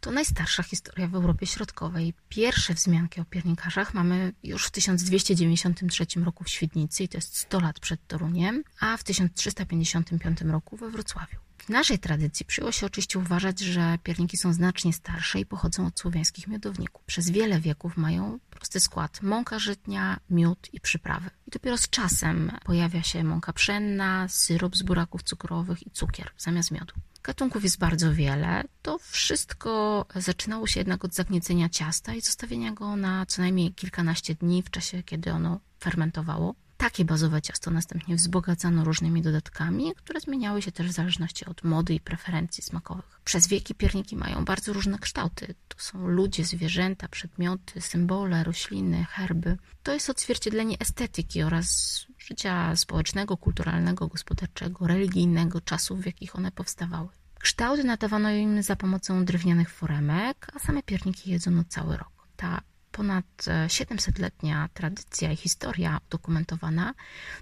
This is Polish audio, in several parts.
to najstarsza historia w Europie Środkowej. Pierwsze wzmianki o piernikarzach mamy już w 1293 roku w Świdnicy i to jest 100 lat przed Toruniem, a w 1355 roku we Wrocławiu. W naszej tradycji przyjęło się oczywiście uważać, że pierniki są znacznie starsze i pochodzą od słowiańskich miodowników. Przez wiele wieków mają prosty skład: mąka żytnia, miód i przyprawy. I dopiero z czasem pojawia się mąka pszenna, syrop z buraków cukrowych i cukier zamiast miodu. Gatunków jest bardzo wiele. To wszystko zaczynało się jednak od zagniecenia ciasta i zostawienia go na co najmniej kilkanaście dni w czasie, kiedy ono fermentowało. Takie bazowe ciasto następnie wzbogacano różnymi dodatkami, które zmieniały się też w zależności od mody i preferencji smakowych. Przez wieki pierniki mają bardzo różne kształty. To są ludzie, zwierzęta, przedmioty, symbole, rośliny, herby. To jest odzwierciedlenie estetyki oraz życia społecznego, kulturalnego, gospodarczego, religijnego, czasów, w jakich one powstawały. Kształt nadawano im za pomocą drewnianych foremek, a same pierniki jedzono cały rok. Ta ponad 700-letnia tradycja i historia udokumentowana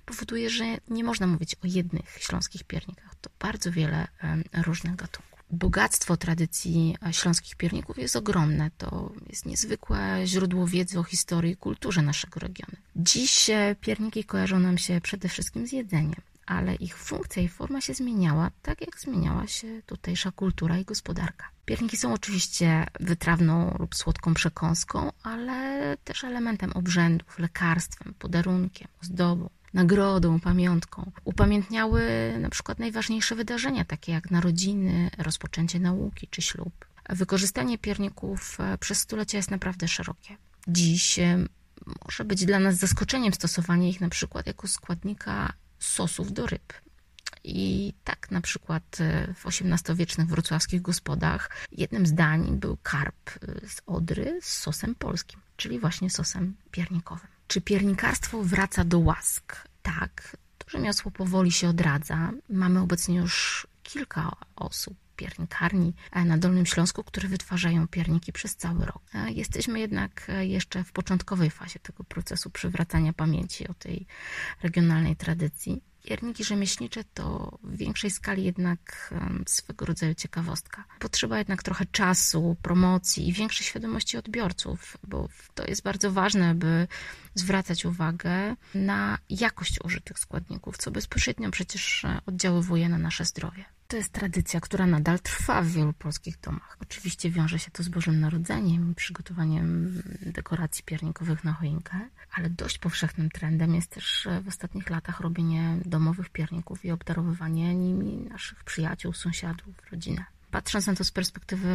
powoduje, że nie można mówić o jednych śląskich piernikach. To bardzo wiele różnych gatunków. Bogactwo tradycji śląskich pierników jest ogromne. To jest niezwykłe źródło wiedzy o historii i kulturze naszego regionu. Dziś e, pierniki kojarzą nam się przede wszystkim z jedzeniem ale ich funkcja i forma się zmieniała, tak jak zmieniała się tutejsza kultura i gospodarka. Pierniki są oczywiście wytrawną lub słodką przekąską, ale też elementem obrzędów, lekarstwem, podarunkiem, ozdobą, nagrodą, pamiątką. Upamiętniały na przykład najważniejsze wydarzenia, takie jak narodziny, rozpoczęcie nauki czy ślub. Wykorzystanie pierników e, przez stulecia jest naprawdę szerokie. Dziś e, może być dla nas zaskoczeniem stosowanie ich na przykład jako składnika sosów do ryb. I tak na przykład e, w XVIII-wiecznych wrocławskich gospodach jednym z dań był karp e, z Odry z sosem polskim, czyli właśnie sosem piernikowym. Czy piernikarstwo wraca do łask? Tak, to rzemiosło powoli się odradza. Mamy obecnie już kilka osób, piernikarni e, na Dolnym Śląsku, które wytwarzają pierniki przez cały rok. Jesteśmy jednak jeszcze w początkowej fazie tego procesu przywracania pamięci o tej regionalnej tradycji. Pierniki rzemieślnicze to w większej skali jednak swego rodzaju ciekawostka. Potrzeba jednak trochę czasu, promocji i większej świadomości odbiorców, bo to jest bardzo ważne, by zwracać uwagę na jakość użytych składników, co bezpośrednio przecież oddziaływuje na nasze zdrowie. To jest tradycja, która nadal trwa w wielu polskich domach. Oczywiście wiąże się to z Bożym Narodzeniem i przygotowaniem dekoracji piernikowych na choinkę, ale dość powszechnym trendem jest też w ostatnich latach robienie domowych pierników i obdarowywanie nimi naszych przyjaciół, sąsiadów, rodzinę. Patrząc na to z perspektywy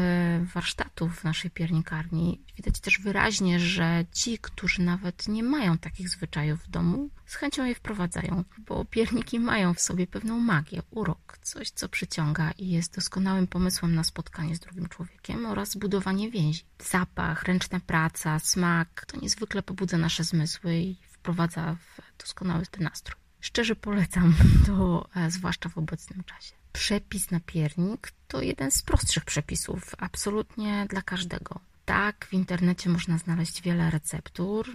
warsztatów w naszej piernikarni, widać też wyraźnie, że ci, którzy nawet nie mają takich zwyczajów w domu, z chęcią je wprowadzają, bo pierniki mają w sobie pewną magię, urok, coś, co przyciąga i jest doskonałym pomysłem na spotkanie z drugim człowiekiem oraz budowanie więzi. Zapach, ręczna praca, smak to niezwykle pobudza nasze zmysły i wprowadza w doskonały nastrój. Szczerze polecam to, e, zwłaszcza w obecnym czasie przepis na piernik to jeden z prostszych przepisów, absolutnie dla każdego. Tak, w internecie można znaleźć wiele receptur,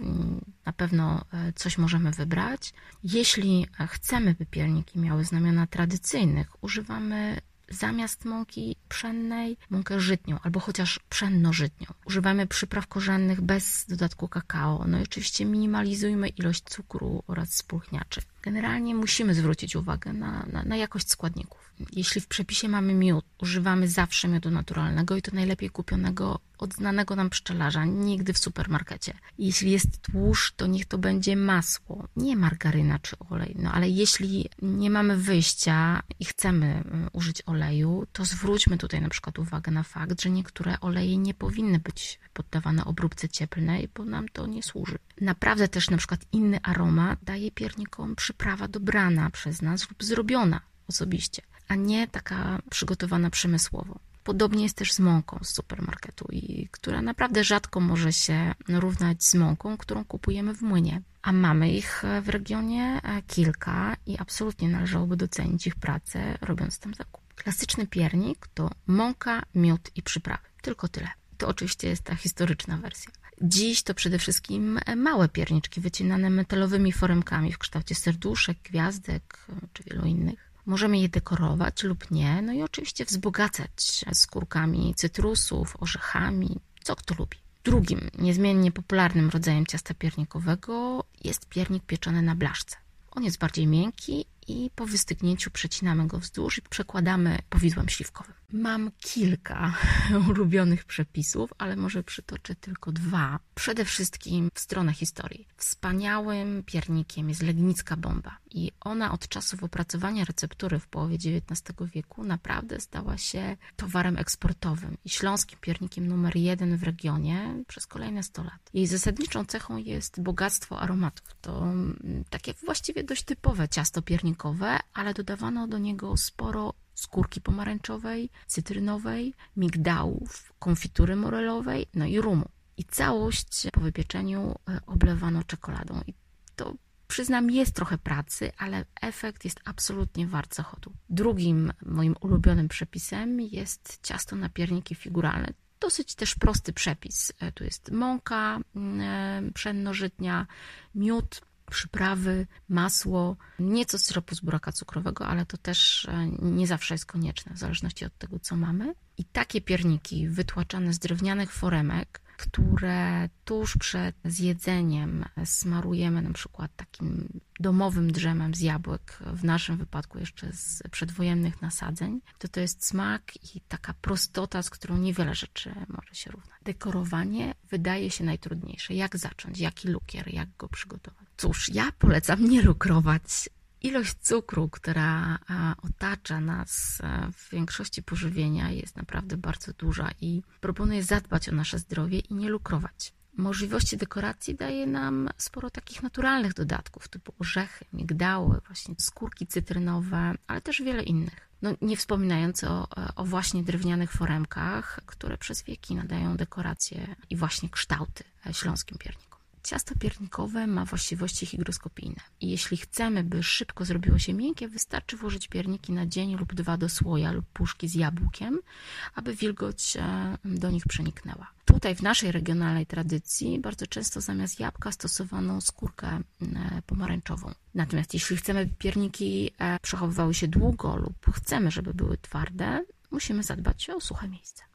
na pewno e, coś możemy wybrać. Jeśli chcemy, by pierniki miały znamiona tradycyjnych, używamy zamiast mąki pszennej mąkę żytnią albo chociaż pszenno-żytnią. Używamy przypraw korzennych bez dodatku kakao. No i oczywiście minimalizujmy ilość cukru oraz spulchniaczy. Generalnie musimy zwrócić uwagę na, na, na, jakość składników. Jeśli w przepisie mamy miód, używamy zawsze miodu naturalnego i to najlepiej kupionego od znanego nam pszczelarza, nigdy w supermarkecie. Jeśli jest tłuszcz, to niech to będzie masło, nie margaryna czy olej. No ale jeśli nie mamy wyjścia i chcemy y, użyć oleju, to zwróćmy tutaj na przykład uwagę na fakt, że niektóre oleje nie powinny być poddawane obróbce cieplnej, bo nam to nie służy. Naprawdę też na przykład inny aromat daje piernikom przyprawa dobrana przez nas lub zrobiona osobiście, a nie taka przygotowana przemysłowo. Podobnie jest też z mąką z supermarketu, i która naprawdę rzadko może się równać z mąką, którą kupujemy w młynie. A mamy ich w regionie kilka i absolutnie należałoby docenić ich pracę, robiąc tam zakup. Klasyczny piernik to mąka, miód i przyprawy. Tylko tyle. To oczywiście jest ta historyczna wersja. Dziś to przede wszystkim małe pierniczki wycinane metalowymi foremkami w kształcie serduszek, gwiazdek czy wielu innych. Możemy je dekorować lub nie, no i oczywiście wzbogacać skórkami cytrusów, orzechami, co kto lubi. Drugim niezmiennie popularnym rodzajem ciasta piernikowego jest piernik pieczony na blaszce. On jest bardziej miękki i po wystygnięciu przecinamy go wzdłuż i przekładamy powidłem śliwkowym. Mam kilka ulubionych przepisów, ale może przytoczę tylko dwa. Przede wszystkim w stronę historii. Wspaniałym piernikiem jest legnicka bomba i ona od czasów opracowania receptury w połowie XIX wieku naprawdę stała się towarem eksportowym i śląskim piernikiem numer jeden w regionie przez kolejne 100 lat. Jej zasadniczą cechą jest bogactwo aromatów. To mm, takie właściwie dość typowe ciasto piernikowe, ale dodawano do niego sporo skórki pomarańczowej, cytrynowej, migdałów, konfitury morelowej, no i rumu. I całość po wypieczeniu e, oblewano czekoladą. I to przyznam, jest trochę pracy, ale efekt jest absolutnie wart zachodu. Drugim moim ulubionym przepisem jest ciasto na pierniki figuralne. Dosyć też prosty przepis. E, tu jest mąka mm, e, pszenno-żytnia, miód, przyprawy, masło, nieco syropu z buraka cukrowego, ale to też e, nie zawsze jest konieczne, w zależności od tego, co mamy. I takie pierniki wytłaczane z drewnianych foremek, które tuż przed zjedzeniem smarujemy na przykład takim domowym drzemem z jabłek, w naszym wypadku jeszcze z przedwojennych nasadzeń, to to jest smak i taka prostota, z którą niewiele rzeczy może się równać. Dekorowanie wydaje się najtrudniejsze. Jak zacząć? Jaki lukier? Jak go przygotować? Cóż, ja polecam nie lukrować. Ilość cukru, która otacza nas e, w większości pożywienia, jest naprawdę bardzo duża i proponuję zadbać o nasze zdrowie i nie lukrować. Możliwości dekoracji daje nam sporo takich naturalnych dodatków, typu orzechy, migdały, właśnie skórki cytrynowe, ale też wiele innych. No, nie wspominając o, o właśnie drewnianych foremkach, które przez wieki nadają dekoracje i właśnie kształty śląskim piernikom. Ciasto piernikowe ma właściwości hygroskopijne i jeśli chcemy, by szybko zrobiło się miękkie, wystarczy włożyć pierniki na dzień lub dwa do słoja lub puszki z jabłkiem, aby wilgoć e, do nich przeniknęła. Tutaj w naszej regionalnej tradycji bardzo często zamiast jabłka stosowano skórkę e, pomarańczową. Natomiast jeśli chcemy, by pierniki e, przechowywały się długo lub chcemy, żeby były twarde, musimy zadbać o suche miejsce.